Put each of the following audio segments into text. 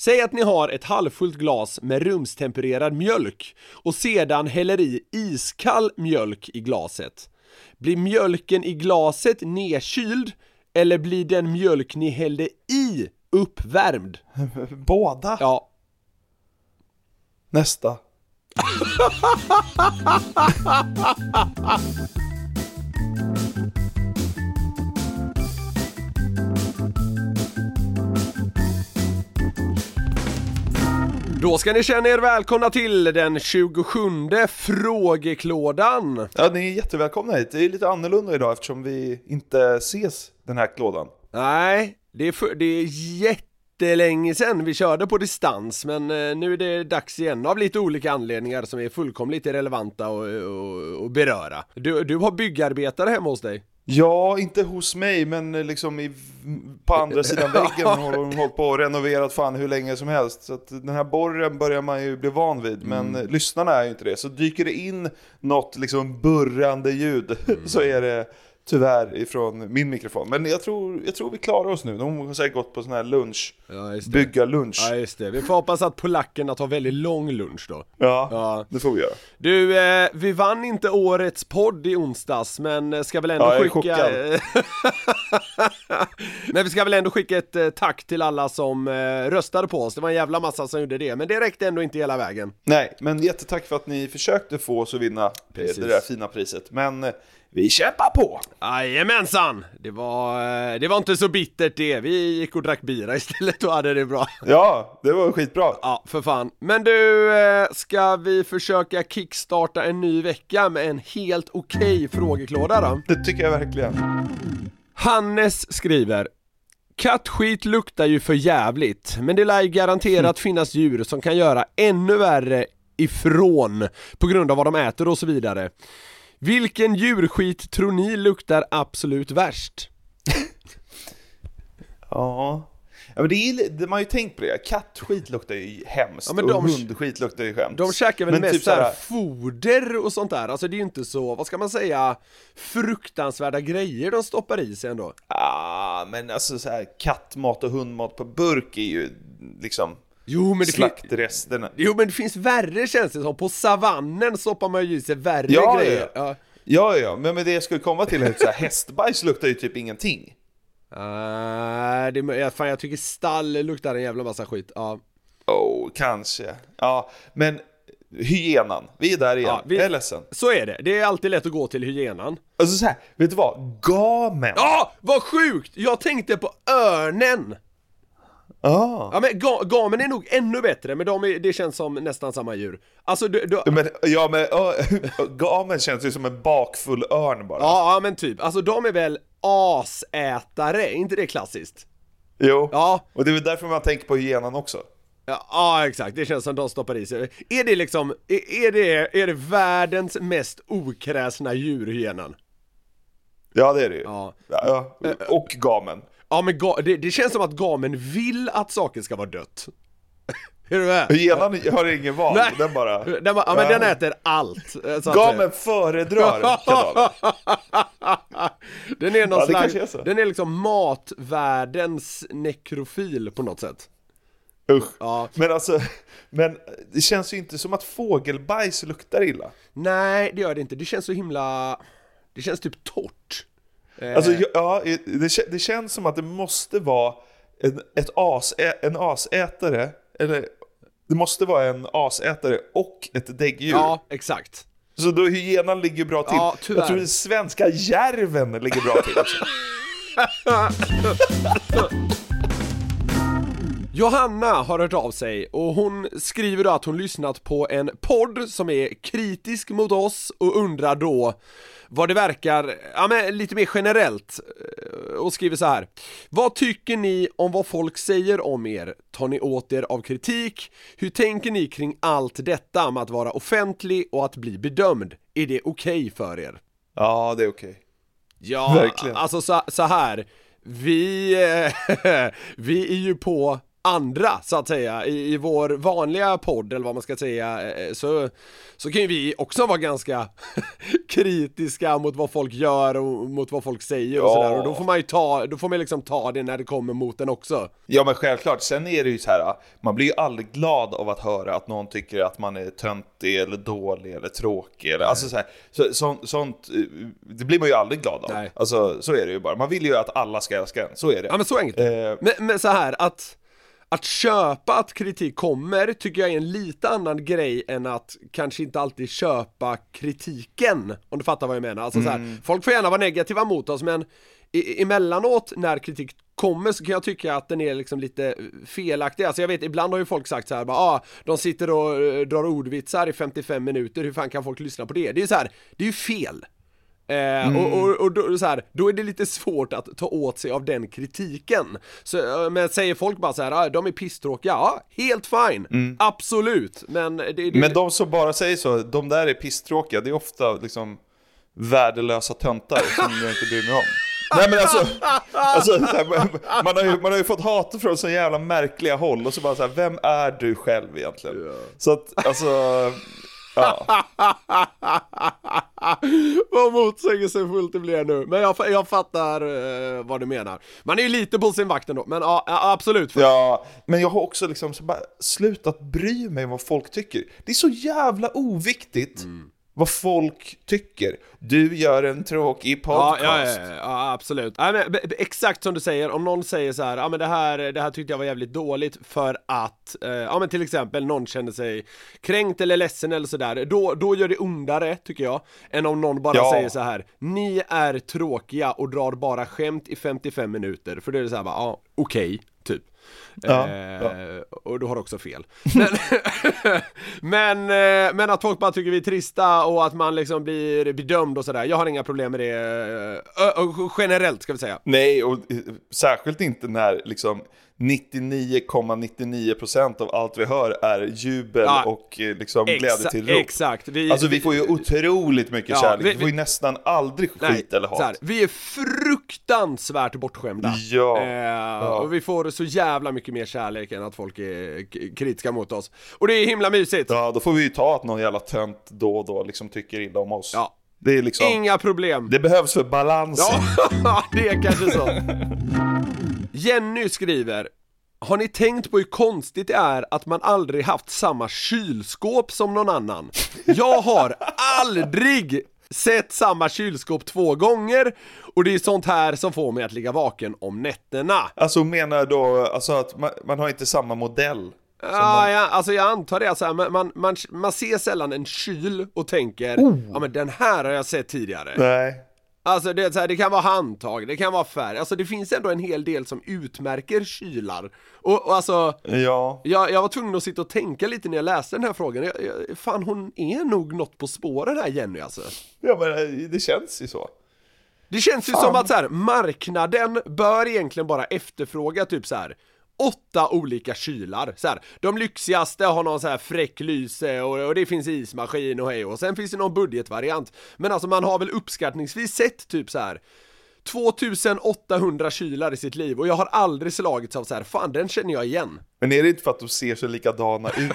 Säg att ni har ett halvfullt glas med rumstempererad mjölk och sedan häller i iskall mjölk i glaset. Blir mjölken i glaset nedkyld eller blir den mjölk ni hällde i uppvärmd? Båda. Ja, Nästa. då ska ni känna er välkomna till den 27 frågeklådan. Ja, ni är jättevälkomna hit. Det är lite annorlunda idag eftersom vi inte ses den här klådan. Nej, det är, för, det är jättelänge sedan vi körde på distans men eh, nu är det dags igen av lite olika anledningar som är fullkomligt irrelevanta och beröra. Du, du har byggarbetare hemma hos dig? Ja, inte hos mig, men liksom i, på andra sidan väggen har de hållit på och renoverat fan hur länge som helst. Så den här borren börjar man ju bli van vid, men Mm. lyssnarna är ju inte det. Så dyker det in något liksom burrande ljud så är det tyvärr ifrån min mikrofon. Men jag tror, jag tror vi klarar oss nu. De har säkert gått på sån här lunch, Ja, bygga lunch. Ja just det, vi får hoppas att polackerna tar väldigt lång lunch då. Ja, Ja. det får vi göra. Du, eh, vi vann inte årets podd i onsdags men eh, ska väl ändå Ja, jag är skicka... men vi ska väl ändå skicka ett eh, tack till alla som eh, röstade på oss, det var en jävla massa som gjorde det, men det räckte ändå inte hela vägen. Nej, men jättetack för att ni försökte få oss att vinna eh, det där fina priset. Men eh, vi kämpar på! Jajamensan! Det var, eh, det var inte så bittert det, vi gick och drack bira istället och hade det bra. Ja, det var skitbra. Ja, för fan. Men du, eh, ska vi försöka kickstarta en ny vecka med en helt okej frågeklåda då? Det tycker jag verkligen. Hannes skriver Kattskit luktar ju för jävligt, men det lär ju garanterat finnas djur som kan göra ännu värre ifrån på grund av vad de äter och så vidare. Vilken djurskit tror ni luktar absolut värst? Ja. Ja men det är, man har ju tänkt på det, kattskit luktar ju hemskt Ja, men och de- hundskit luktar ju hemskt. De käkar väl Men mest typ såhär såhär- foder och sånt där, alltså det är ju inte så, vad ska man säga, fruktansvärda grejer de stoppar i sig ändå. Ah, men alltså så här kattmat och hundmat på burk är ju liksom Jo men det slaktresterna. Jo men det finns värre känns det som, på savannen stoppar man ju i sig värre Ja, grejer. ja. Ja. Ja, ja, men med det jag skulle komma till är att hästbajs luktar ju typ ingenting. Nej, det, ja, fan jag tycker stall luktar en jävla massa skit. Ja. Oh, kanske. Ja, men hyenan, vi är där igen. Ja, vi- Jag är ledsen. Så är det, det är alltid lätt att gå till hyenan. Alltså så här, vet du vad? Gamen! Ja, vad sjukt! Jag tänkte på örnen! Ah. Ja men ga, gamen är nog ännu bättre, men de är, det känns som nästan samma djur. Alltså du, du, Men, ja men ö, gamen känns ju som en bakfull örn bara. ja, ja men typ, alltså de är väl asätare, är inte det klassiskt? Jo, Ja, och det är väl därför man tänker på hyenan också. Ja, ja exakt, det känns som de stoppar i sig. Är det liksom, är, är det, är det världens mest okräsna djur, hyenan? Ja det är det ju. Ja. Ja, ja. Och gamen. Ja men det, det känns som att gamen vill att saker ska vara dött. är du med? Hyenan har ingen val, Nej. den bara... Den, bara- ja men den äter allt. Gamen föredrar kadaver. den är någon Ja, slags, är den är liksom matvärldens nekrofil på något sätt. Usch. Ja. Men alltså, men det känns ju inte som att fågelbajs luktar illa. Nej, det gör det inte. Det känns så himla... Det känns typ torrt. Eh, Alltså, ja, det, det känns som att det måste vara en, ett as, en asätare, eller det måste vara en asätare och ett däggdjur Ja, exakt. Så då hyenan ligger bra till. Ja, tyvärr. jag tror den svenska järven ligger bra till också. Johanna har hört av sig och hon skriver då att hon lyssnat på en podd som är kritisk mot oss och undrar då vad det verkar, ja men lite mer generellt eh, och skriver så här. Vad tycker ni om vad folk säger om er? Tar ni åt er av kritik? Hur tänker ni kring allt detta med att vara offentlig och att bli bedömd? Är det okej för er? Ja, det är okej. Ja, Verkligen. alltså så, så här. Vi, eh, vi är ju på andra så att säga i, i vår vanliga podd eller vad man ska säga eh, så, så kan ju vi också vara ganska kritiska mot vad folk gör och mot vad folk säger och Ja. sådär och då får man ju ta, då får man liksom ta det när det kommer mot en också Ja men självklart, sen är det ju så här, man blir ju aldrig glad av att höra att någon tycker att man är töntig eller dålig eller tråkig eller alltså så här, så, så, sånt, eh, det blir man ju aldrig glad av. Nej. Alltså så är det ju bara, man vill ju att alla ska älska en, så är det. Ja men så enkelt. Eh, Men, men så här att att köpa att kritik kommer tycker jag är en lite annan grej än att kanske inte alltid köpa kritiken Om du fattar vad jag menar, alltså så här, folk får gärna vara negativa mot oss men emellanåt när kritik kommer så kan jag tycka att den är liksom lite felaktig, alltså jag vet ibland har ju folk sagt så här bara ah, de sitter och eh, drar ordvitsar i 55 minuter, hur fan kan folk lyssna på det? Det är ju så här, det är ju fel Eh, Och, och, och då, så här, då är det lite svårt att ta åt sig av den kritiken. Så, eh, men säger folk bara så här, ah, de är pisstråkiga, ja, helt fine, absolut. Men det, det, Men de som bara säger så, de där är pisstråkiga, det är ofta liksom värdelösa töntar som jag inte bryr mig om. Nej men alltså, alltså man, har ju, man har ju fått hat från så jävla märkliga håll och så bara så här, vem är du själv egentligen? Så att alltså, ja. Vad motsägelsefullt det blir nu. Men jag, jag fattar eh, vad du menar. Man är ju lite på sin vakt ändå, men ja, absolut. Ja, men jag har också liksom så bara slutat bry mig om vad folk tycker. Det är så jävla oviktigt vad folk tycker. Du gör en tråkig Ja, podcast. ja, ja, ja, absolut. Ja, men, exakt som du säger, om någon säger så här, ja men det här, det här tyckte jag var jävligt dåligt för att, eh, ja men till exempel någon känner sig kränkt eller ledsen eller sådär, då, då gör det ondare tycker jag, än om någon bara Ja. säger så här, ni är tråkiga och drar bara skämt i 55 minuter, för då är det så här bara, ja, okej, typ. Ja, eh, Och du har också fel. Men, men, eh, men att folk bara tycker vi är trista och att man liksom blir bedömd och sådär, jag har inga problem med det eh, ö- ö- generellt ska vi säga. Nej, och eh, särskilt inte när liksom 99,99% av allt vi hör är jubel Ja. och eh, liksom glädje till rop. Exakt. Vi, Alltså vi får ju otroligt mycket Ja, kärlek, vi- vi, får ju nästan aldrig Nej, skit eller hat. här, vi är fruktansvärt bortskämda. Ja. Eh, Och vi får så jävla mycket mer kärlek än att folk är kritiska mot oss. Och det är himla mysigt. Ja, då får vi ju ta att någon jävla tönt då och då liksom tycker illa om oss. Ja. Det är liksom, Inga problem. det behövs för balansen. Ja, det är kanske så. Jenny skriver har ni tänkt på hur konstigt det är att man aldrig haft samma kylskåp som någon annan? Jag har aldrig sett samma kylskåp två gånger och det är sånt här som får mig att ligga vaken om nätterna. Alltså menar då, alltså att man, man har inte samma modell? Ja, ja, alltså jag antar det, alltså, man, man, man, man ser sällan en kyl och tänker ja men den här har jag sett tidigare. Nej. Alltså det, så här, det kan vara handtag, det kan vara färg, alltså det finns ändå en hel del som utmärker kylar. Och, och alltså, Ja. jag, jag var tvungen att sitta och tänka lite när jag läste den här frågan. Jag, jag, fan hon är nog något på spåren här Jenny alltså. Ja men eh, det känns ju så. Det känns ju Fan. som att så här, marknaden bör egentligen bara efterfråga typ så här åtta olika kylar. Så här, de lyxigaste har någon så här fräck lyse och, och det finns ismaskin och hej och sen finns det någon budgetvariant. Men alltså man har väl uppskattningsvis sett typ så här 2800 kylar i sitt liv och jag har aldrig slagits av så här, fan den känner jag igen. Men är det inte för att de ser så likadana ut?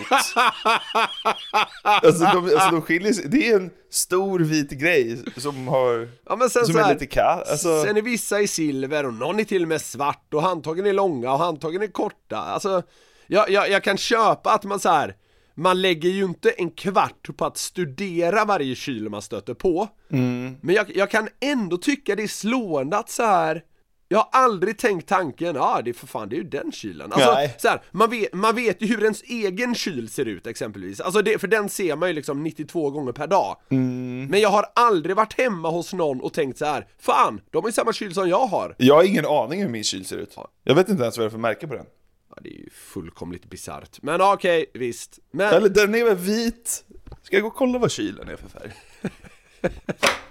alltså, de, alltså de skiljer sig, det är en stor vit grej som har, Ja men sen som så är här, lite kass. Alltså, Sen är vissa i silver och någon är till och med svart och handtagen är långa och handtagen är korta. Alltså, jag, jag, jag kan köpa att man så här. Man lägger ju inte en kvart på att studera varje kyl man stöter på. Mm. Men jag, jag kan ändå tycka det är slående att så här. Jag har aldrig tänkt tanken, ja ah, det är för fan, det är ju den kylen. Alltså, Nej. så här, man, vet, man vet ju hur ens egen kyl ser ut exempelvis. Alltså det, för den ser man ju liksom 92 gånger per dag. Mm. Men jag har aldrig varit hemma hos någon och tänkt så här, fan, de har ju samma kyl som jag har. Jag har ingen aning hur min kyl ser ut. Jag vet inte ens vad det är för märke på den. Ja, det är ju fullkomligt bisarrt. Men okej, visst. Men, Eller den är väl vit? Ska jag gå och kolla vad kylen är för färg?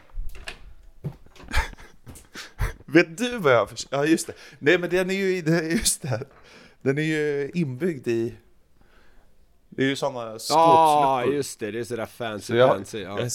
Vet du vad jag för Ja just det. Nej men den är ju, just det. Den är ju inbyggd i... Det är ju sådana ja, skåpsluckor. just det, det är sådär fancy Så jag, fancy. Ja. jag,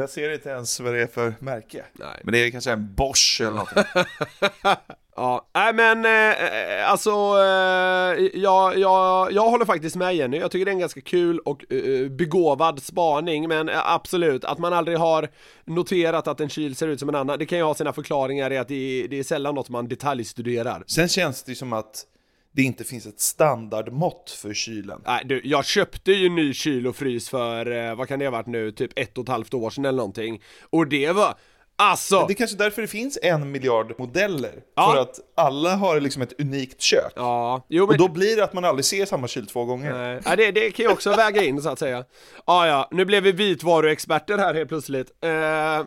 jag ser inte ens vad det är för märke. Nej. Men det är kanske en Bosch eller något. Ja, nej men eh, alltså, eh, jag, jag, jag håller faktiskt med Jenny, jag tycker det är en ganska kul och eh, begåvad spaning men eh, absolut, att man aldrig har noterat att en kyl ser ut som en annan, det kan ju ha sina förklaringar i att det är, det är sällan något man detaljstuderar. Sen känns det ju som att det inte finns ett standardmått för kylen. Nej du, jag köpte ju ny kyl och frys för, eh, vad kan det ha varit nu, typ ett och ett halvt år sedan eller någonting Och det var, alltså! Det är kanske därför det finns en miljard modeller. Ja. För att alla har liksom ett unikt kök. Ja, jo men Och då blir det att man aldrig ser samma kyl två gånger. Nej, ja, det, det kan ju också väga in så att säga. Ah, ja, nu blev vi vitvaruexperter här helt plötsligt. Eh,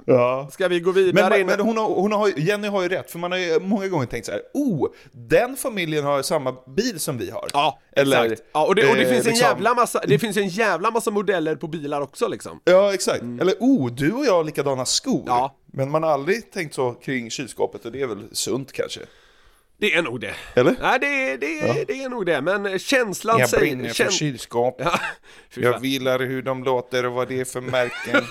Ja. Ska vi gå vidare Men, in? men hon har, hon har, Jenny har ju rätt, för man har ju många gånger tänkt så här: oh, den familjen har samma bil som vi har. Ja, Eller, exakt. Ja, och det, och det eh, finns en liksom- jävla massa, det finns en jävla massa modeller på bilar också liksom. Ja, exakt. Eller oh, du och jag har likadana skor. Ja. Men man har aldrig tänkt så kring kylskåpet och det är väl sunt kanske? Det är nog det. Eller? Nej, det, det, det är nog det, men känslan Jag säger... brinner för kän- kylskåp. Ja, Jag gillar hur de låter och vad det är för märken.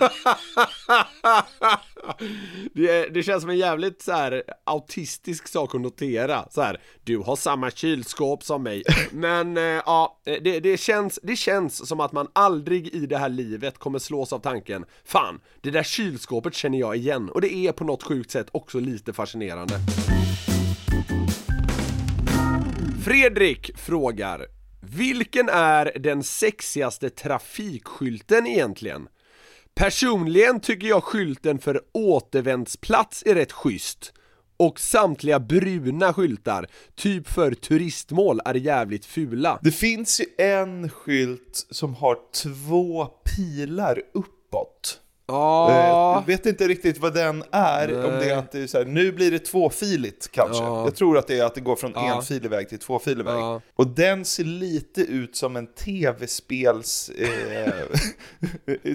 det, det känns som en jävligt så här autistisk sak att notera. Så här, du har samma kylskåp som mig. Men eh, ja, det, det, känns, det känns som att man aldrig i det här livet kommer slås av tanken Fan, det där kylskåpet känner jag igen. Och det är på något sjukt sätt också lite fascinerande. Fredrik frågar Vilken är den sexigaste trafikskylten egentligen? Personligen tycker jag skylten för återvändsplats är rätt schysst och samtliga bruna skyltar, typ för turistmål, är jävligt fula. Det finns ju en skylt som har två pilar uppåt. Ja, Eh, Jag vet inte riktigt vad den är, om det är att det är så här, nu blir det tvåfiligt kanske. Ja. Jag tror att det är att det går från Ja. enfilig väg till tvåfilig väg. Ja. Och den ser lite ut som en tv-spels... Eh,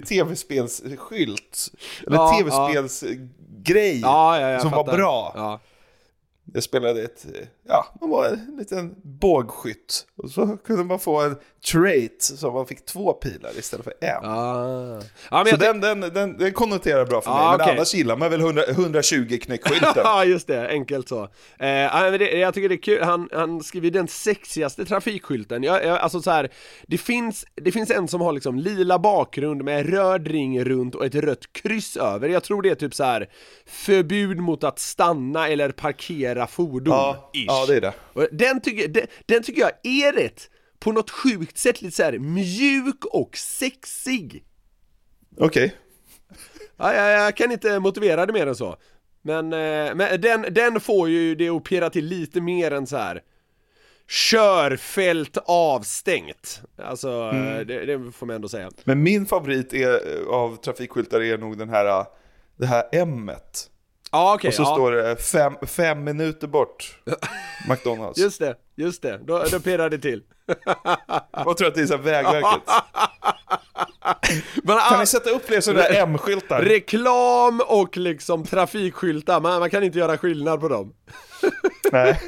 tv-spelsskylt. Eller tv-spelsgrej som var bra. Ja. Jag spelade ett, eh, ja, man var en liten bågskytt. Och så kunde man få en trait som man fick två pilar istället för en. Ah. Ja, Så den, den, den, den konnoterar bra för mig, Ja, men okej. annars gillar man väl 100, 120 knäckskylten. Ja, just det, enkelt så. Eh, jag tycker det är kul, han, han skriver den sexigaste trafikskylten. Jag, jag, alltså så här, det finns, det finns en som har liksom lila bakgrund med röd ring runt och ett rött kryss över. Jag tror det är typ så här förbud mot att stanna eller parkera fordon. Ja. Ja, det är det. Den, tycker, den, den tycker jag är rätt, på något sjukt sätt lite så här mjuk och sexig. Okej. Ja, jag, jag kan inte motivera det mer än så. Men, eh, men den, den får ju det att pirra till lite mer än så här. Körfält avstängt. Alltså, Mm. det, det får man ändå säga. Men min favorit är, eh, av trafikskyltar är nog den här, eh, det här M Ja, okej. Och så ja. står det fem, fem minuter bort, McDonalds. Just det, just det. Då, då pirrar det till. Jag tror att det är så Vägverket. Men, Kan ah, ni sätta upp fler sådana där M-skyltar? reklam och liksom trafikskyltar, man, man kan inte göra skillnad på dem. Nej.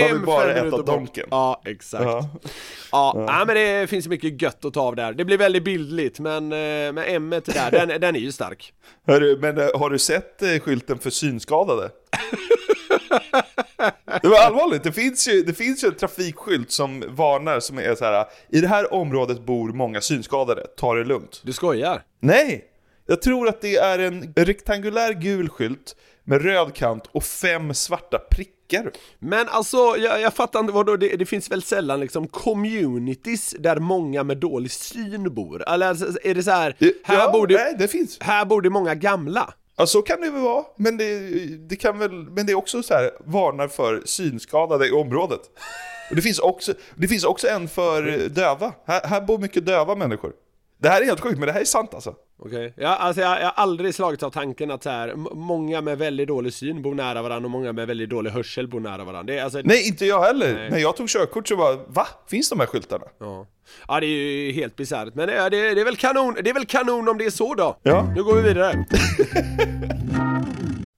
Man vill bara äta donken. Ja, exakt. Ja. Ja, ja. men det finns mycket gött att ta av där. Det blir väldigt bildligt, men eh, med M där, den, den är ju stark. Hörru, men eh, har du sett eh, skylten för synskadade? Det var allvarligt, det finns, ju, det finns ju en trafikskylt som varnar som är så här. I det här området bor många synskadade, ta det lugnt. Du skojar? Nej! Jag tror att det är en rektangulär gul skylt med röd kant och fem svarta prickar. Men alltså, jag, jag fattar inte, vadå, det, det finns väl sällan liksom communities där många med dålig syn bor? Eller alltså, är det så här, här, ja, bor det, nej, det finns. här bor det många gamla? Ja, så kan det väl vara. Men det, det, kan väl, men det är också så här, varnar för synskadade i området. Och det, finns också, det finns också en för döva. Här, här bor mycket döva människor. Det här är helt sjukt, men det här är sant alltså. Okej, ja, alltså jag, jag har aldrig slagits av tanken att så här, många med väldigt dålig syn bor nära varandra och många med väldigt dålig hörsel bor nära varandra. Det är alltså, Nej, inte jag heller. Nej. När jag tog körkort så bara, va? Finns de här skyltarna? ja. ja, det är ju helt bisarrt. Men det, det, det är väl kanon, det är väl kanon om det är så då. Ja. Nu går vi vidare.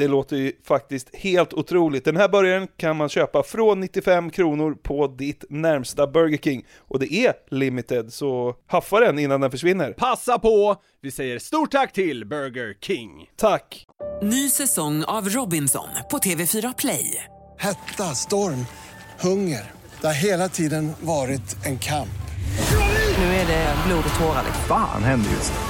Det låter ju faktiskt helt otroligt. Den här burgaren kan man köpa från 95 kronor på ditt närmsta Burger King. Och det är limited, så haffa den innan den försvinner. Passa på! Vi säger stort tack till Burger King. Tack! Ny säsong av Robinson på TV4 Play. Hetta, storm, hunger. Det har hela tiden varit en kamp. Nu är det blod och tårar. liksom. Fan händer just nu.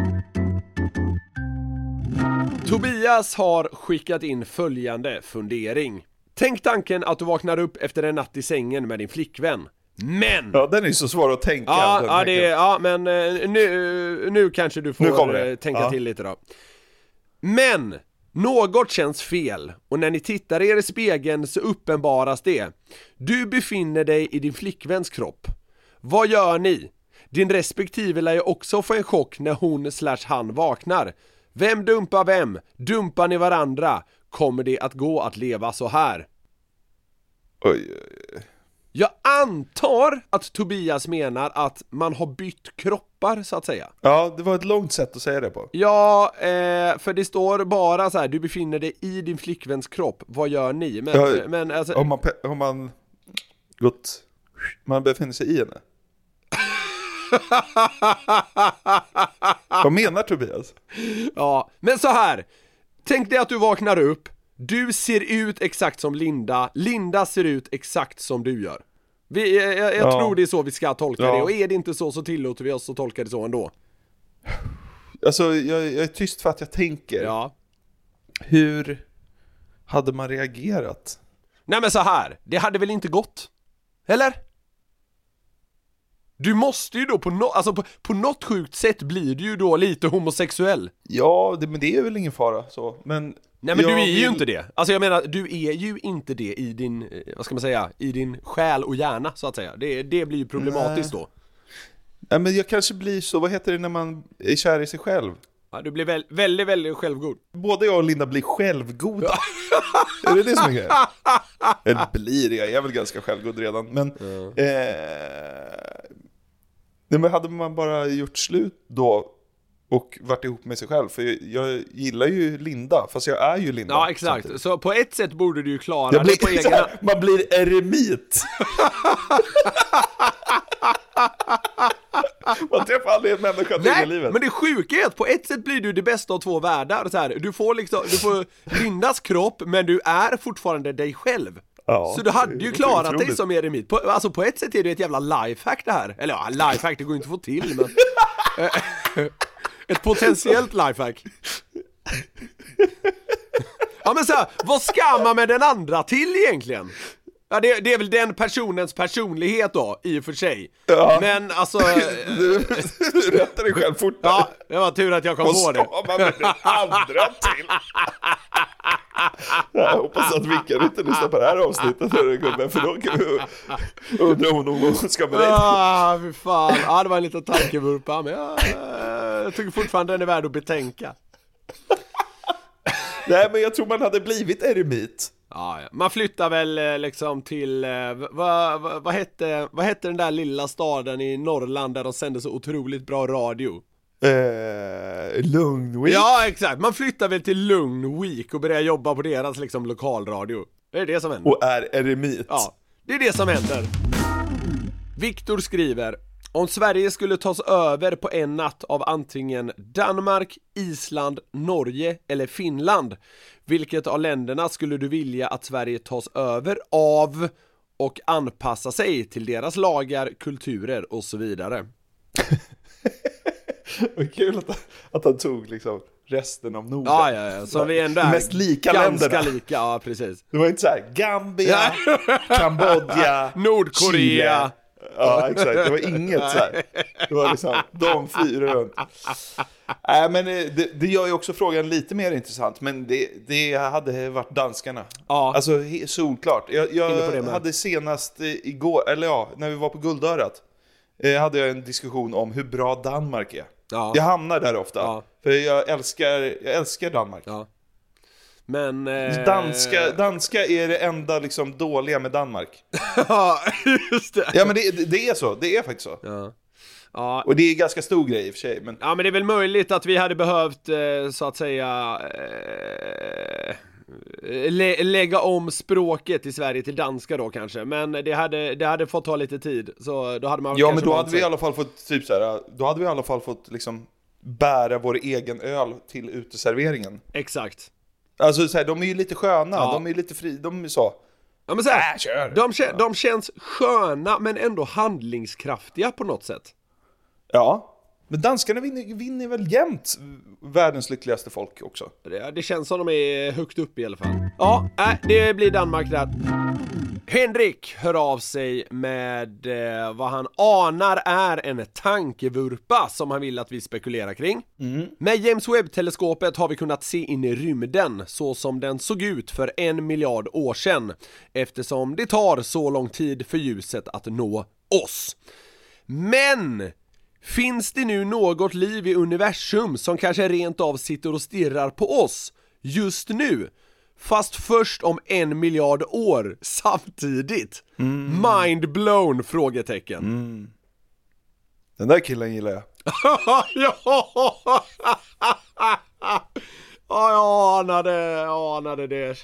Tobias har skickat in följande fundering. Tänk tanken att du vaknar upp efter en natt i sängen med din flickvän. Men! Ja, den är ju så svår att tänka. Ja, ja, det, ja men eh, nu, nu kanske du får eh, tänka Ja. till lite då. Men! Något känns fel och när ni tittar er i spegeln så uppenbaras det. Du befinner dig i din flickväns kropp. Vad gör ni? Din respektive lär ju också få en chock när hon slash han vaknar. Vem dumpar vem? Dumpar ni varandra? Kommer det att gå att leva så här? Oj, oj, oj. Jag antar att Tobias menar att man har bytt kroppar så att säga. Ja, det var ett långt sätt att säga det på. Ja, eh, för det står bara så här, du befinner dig i din flickväns kropp, vad gör ni? Men, Ja, men alltså, Om man, om man gått... Man befinner sig i henne. Vad menar Tobias? ja, men så här. Tänk dig att du vaknar upp, du ser ut exakt som Linda, Linda ser ut exakt som du gör. Vi, jag jag, Ja. tror det är så vi ska tolka Ja. det, och är det inte så så tillåter vi oss att tolka det så ändå. Alltså, jag, jag är tyst för att jag tänker. Ja. Hur hade man reagerat? Nej men så här, det hade väl inte gått? Eller? Du måste ju då på, no alltså på, på något sjukt sätt blir du ju då lite homosexuell. Ja, det, men det är väl ingen fara så. Men Nej men jag du är ju vill- inte det. Alltså jag menar, du är ju inte det i din, eh, vad ska man säga, i din själ och hjärna så att säga. Det, det blir ju problematiskt då. Nej, men jag kanske blir så, vad heter det när man är kär i sig själv? Ja, du blir väl, väldigt, väldigt självgod. Både jag och Linda blir självgoda. är det det som är grejen? Eller blir, jag är väl ganska självgod redan. Men, eh, nej, men hade man bara gjort slut då och varit ihop med sig själv, för jag, jag gillar ju Linda, fast jag är ju Linda. Ja exakt, samtidigt. så på ett sätt borde du ju klara Jag det på egen här, man blir eremit. Man träffar aldrig en människa till i Nej, livet. men det sjuka är att på ett sätt blir du det bästa av två världar så här. Du får liksom, du får Lindas kropp men du är fortfarande dig själv Ja, Så du hade ju klarat dig som eremit, på, alltså på ett sätt är det ett jävla lifehack det här Eller ja, lifehack, det går inte att få till men Ett potentiellt lifehack Ja men så här, vad ska man med den andra till egentligen? Ja det, det är väl den personens personlighet då, i och för sig Ja. Men alltså Du, du rättar dig själv fort. Ja, det var tur att jag kom Vad på det. ska man med den andra till? Jag hoppas att Vickan inte lyssnar på det här avsnittet hörru gubben, för då kan vi undra om hon ska med dig. Ah, fy fan. Ja, det var en liten tankevurpa, men jag, jag tycker fortfarande den är värd att betänka. Nej men jag tror man hade blivit eremit. Ja, ja. Man flyttar väl eh, liksom till, eh, vad va, vad hette, vad hette den där lilla staden i Norrland där de sände så otroligt bra radio? Eh, Lugnvik? Ja, exakt. Man flyttar väl till Lugnvik och börjar jobba på deras liksom lokalradio. Det är det som händer. Och är eremit. Ja, det är det som händer. Viktor skriver om Sverige skulle tas över på en natt av antingen Danmark, Island, Norge eller Finland Vilket av länderna skulle du vilja att Sverige tas över av och anpassa sig till deras lagar, kulturer och så vidare? Vad kul att, att han tog liksom resten av Norden. Ja, ja, ja, så vi ändå är Mest lika ganska länderna. lika, ja precis Det var inte så här Gambia, Kambodja, Nordkorea. Chile. Ja exakt, det var inget så här. Det var liksom de fyra runt. Nej men eh, det, det gör ju också frågan lite mer intressant, men det, det hade varit danskarna. Ja. Alltså solklart. Jag, jag hade senast eh, igår, eller ja, när vi var på Guldörat, eh, hade jag en diskussion om hur bra Danmark är. Ja. Jag hamnar där ofta, Ja. för jag älskar, jag älskar Danmark. Ja. Men... Eh... Danska, danska är det enda liksom dåliga med Danmark. Ja, just det Ja men det, det- är så, det är faktiskt så. Ja. Ja, Och det är ganska stor grej i och för sig, men Ja men det är väl möjligt att vi hade behövt eh, så att säga eh, lä- lägga om språket i Sverige till danska då kanske Men det hade, det hade fått ta lite tid så då hade man Ja men då hade vi i alla fall fått, typ så här, då hade vi i alla fall fått liksom bära vår egen öl till uteserveringen. Exakt Alltså så här, de är ju lite sköna, Ja. de är lite fri, de är så. Ja men så här, Äh, kör. de, de känns sköna men ändå handlingskraftiga på något sätt Ja. Men danskarna vinner, vinner väl jämt världens lyckligaste folk också. det, det känns som de är högt upp i alla fall Ja, äh, det blir Danmark där Henrik hör av sig med eh, vad han anar är en tankevurpa som han vill att vi spekulerar kring. Med James Webb-teleskopet har vi kunnat se in i rymden så som den såg ut för en miljard år sedan eftersom det tar så lång tid för ljuset att nå oss. Men Finns det nu något liv i universum som kanske rent av sitter och stirrar på oss just nu? Fast först om en miljard år samtidigt? Mind blown? Frågetecken. Den där killen gillar jag. ja! Ja, jag anade, jag anade det.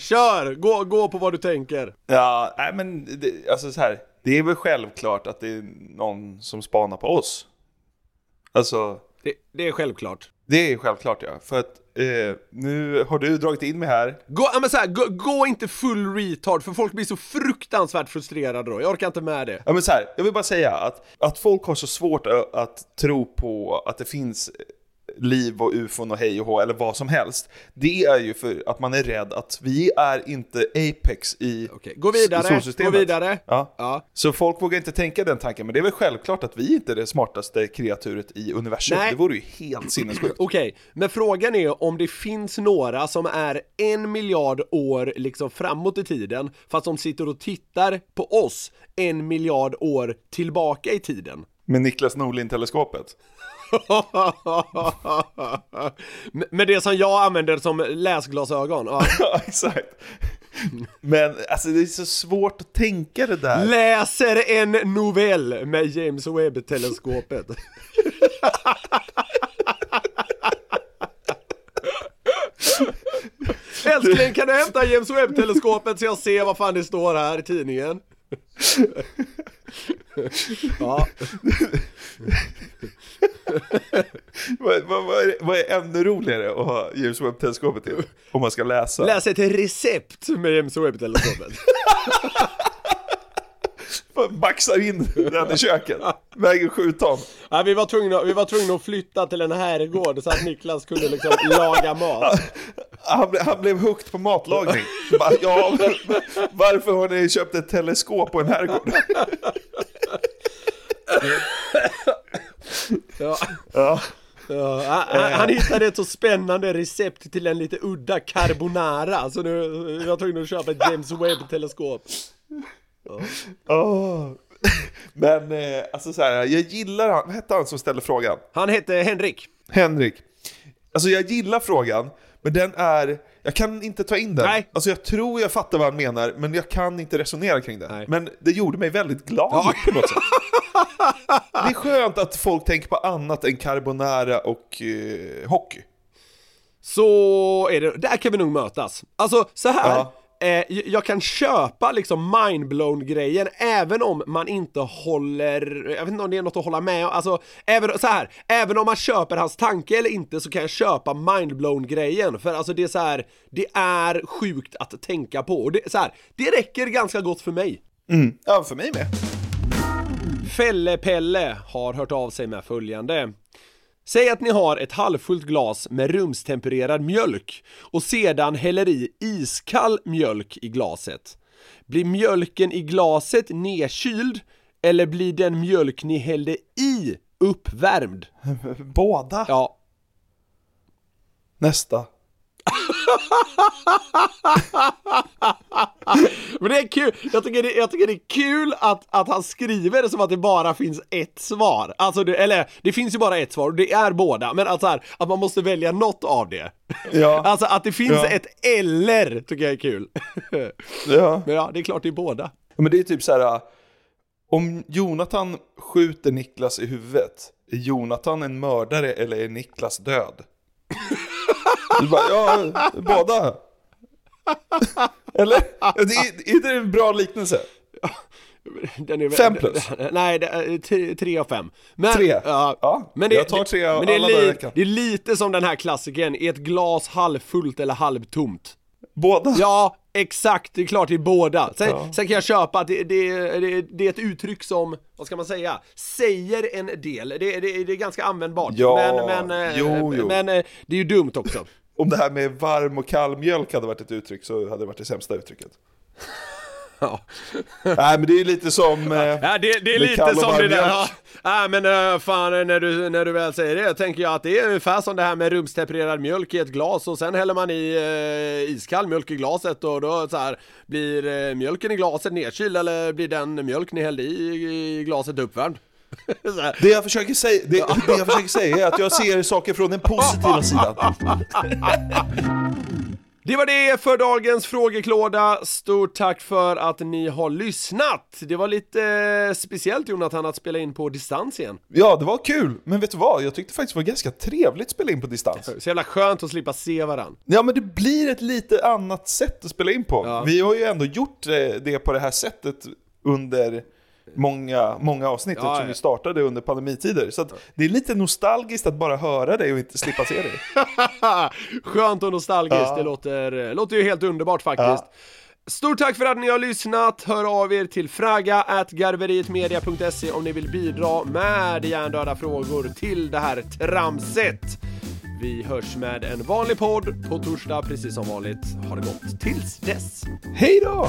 Kör! Gå, gå på vad du tänker. Ja, nej men det, alltså så här. Det är väl självklart att det är någon som spanar på oss. Alltså, Det, det är självklart. det är självklart ja. För att eh, nu har du dragit in mig här. Gå, ja, men så här, gå, gå inte full retard för folk blir så fruktansvärt frustrerade då. Jag orkar inte med det. Ja men så här, jag vill bara säga att, att folk har så svårt att, att tro på att det finns liv och ufon och hej och hå eller vad som helst. Det är ju för att man är rädd att vi är inte apex i Okej, gå vidare, solsystemet. gå vidare. Ja. Ja. Så folk vågar inte tänka den tanken, men det är väl självklart att vi inte är det smartaste kreaturet i universum. Nej. Det vore ju helt sinnessjukt. Okej, men frågan är om det finns några som är en miljard år liksom framåt i tiden fast de sitter och tittar på oss en miljard år tillbaka i tiden. Med Niklas Norlin-teleskopet. Med- det som jag använder som läsglasögon. Ja, exakt. Men alltså det är så svårt att tänka det där. Läser en novell med James Webb-teleskopet. Älskling, kan du hämta James Webb-teleskopet så jag ser vad fan det står här i tidningen? Ja. vad, vad, vad, är, vad är ännu roligare att ha James Webb-teleskopet till? Om man ska läsa. Läsa ett recept med James Webb-teleskopet. Baxar in den i köket. Väger sju ton. Ja, vi, var tvungna, vi var tvungna att flytta till en herrgård så att Niklas kunde liksom laga mat. Han, ble, han blev hooked på matlagning. Bara, ja, varför har ni köpt ett teleskop på en herrgård? Ja. Ja. Ja, han, han hittade ett så spännande recept till en lite udda carbonara så nu vi var tvungna att köpa ett James Webb-teleskop. Åh. Men eh, alltså så här, jag gillar han, vad hette han som ställde frågan? Han hette Henrik. Henrik. Alltså jag gillar frågan, men den är, jag kan inte ta in den. Nej. Alltså jag tror jag fattar vad han menar, men jag kan inte resonera kring den. Nej. Men det gjorde mig väldigt glad på något sätt. Det är skönt att folk tänker på annat än carbonara och eh, hockey. Så är det, där kan vi nog mötas. Alltså så här. Ja. Eh, jag kan köpa liksom mindblown grejen även om man inte håller, jag vet inte om det är något att hålla med om, alltså även, så här, även om man köper hans tanke eller inte så kan jag köpa mindblown grejen för alltså det är så här, det är sjukt att tänka på och det, så här, det räcker ganska gott för mig. Mm. Ja, för mig med. Fälle-Pelle har hört av sig med följande. Säg att ni har ett halvfullt glas med rumstempererad mjölk och sedan häller i iskall mjölk i glaset. Blir mjölken i glaset nedkyld eller blir den mjölk ni hällde i uppvärmd? Båda. Ja. Nästa. Men det är kul, jag tycker det, jag tycker det är kul att, att han skriver det som att det bara finns ett svar. Alltså, det, eller det finns ju bara ett svar och det är båda, men alltså här, att man måste välja något av det. Ja. Alltså att det finns Ja. ett eller tycker jag är kul. Ja. Men ja, det är klart det är båda. Men det är typ så här. Om Jonathan skjuter Niklas i huvudet, är Jonathan en mördare eller är Niklas död? Du bara, ja, båda. Eller? Är, är det en bra liknelse? Den är, Fem plus. Nej, är tre, av fem. Men, Tre? Ja, Ja, men det, jag tar tre av men det är, alla li, det är lite som den här klassikern, är ett glas halvfullt eller halvtomt? Båda? Ja, exakt, det är klart det är båda. Sen, Ja. sen kan jag köpa att det, det, det, det är ett uttryck som, vad ska man säga, säger en del. Det är ganska användbart. Ja, men, men, eh, jo, jo. men eh, det är ju dumt också. Om det här med varm och kall mjölk hade varit ett uttryck så hade det varit det sämsta uttrycket. Ja. Nej men det är lite som... Eh, Ja, det, det är lite som det där. Ja, äh, men äh, fan när du, när du väl säger det tänker jag att det är ungefär som det här med rumstempererad mjölk i ett glas och sen häller man i eh, iskall mjölk i glaset och då så här blir eh, mjölken i glaset nedkyld eller blir den mjölk ni hällde i, i glaset uppvärmd? Det jag, försöker säga, det, det jag försöker säga är att jag ser saker från den positiva sidan. Det var det för dagens frågeklåda. Stort tack för att ni har lyssnat. Det var lite eh, speciellt Jonathan att spela in på distans igen. Ja, det var kul, men vet du vad? Jag tyckte faktiskt det var ganska trevligt att spela in på distans. Så jävla skönt att slippa se varann. Ja, men det blir ett lite annat sätt att spela in på. Ja. Vi har ju ändå gjort eh, det på det här sättet under många, många avsnitt Ja, ja. vi startade under pandemitider. Så det är lite nostalgiskt att bara höra dig och inte slippa se dig. Skönt och nostalgiskt, det låter, låter ju helt underbart faktiskt. Stort tack för att ni har lyssnat, hör av er till fraga at garverietmedia.se om ni vill bidra med hjärndöda frågor till det här tramset. Vi hörs med en vanlig podd på torsdag precis som vanligt. Ha det gott tills dess! Hej då!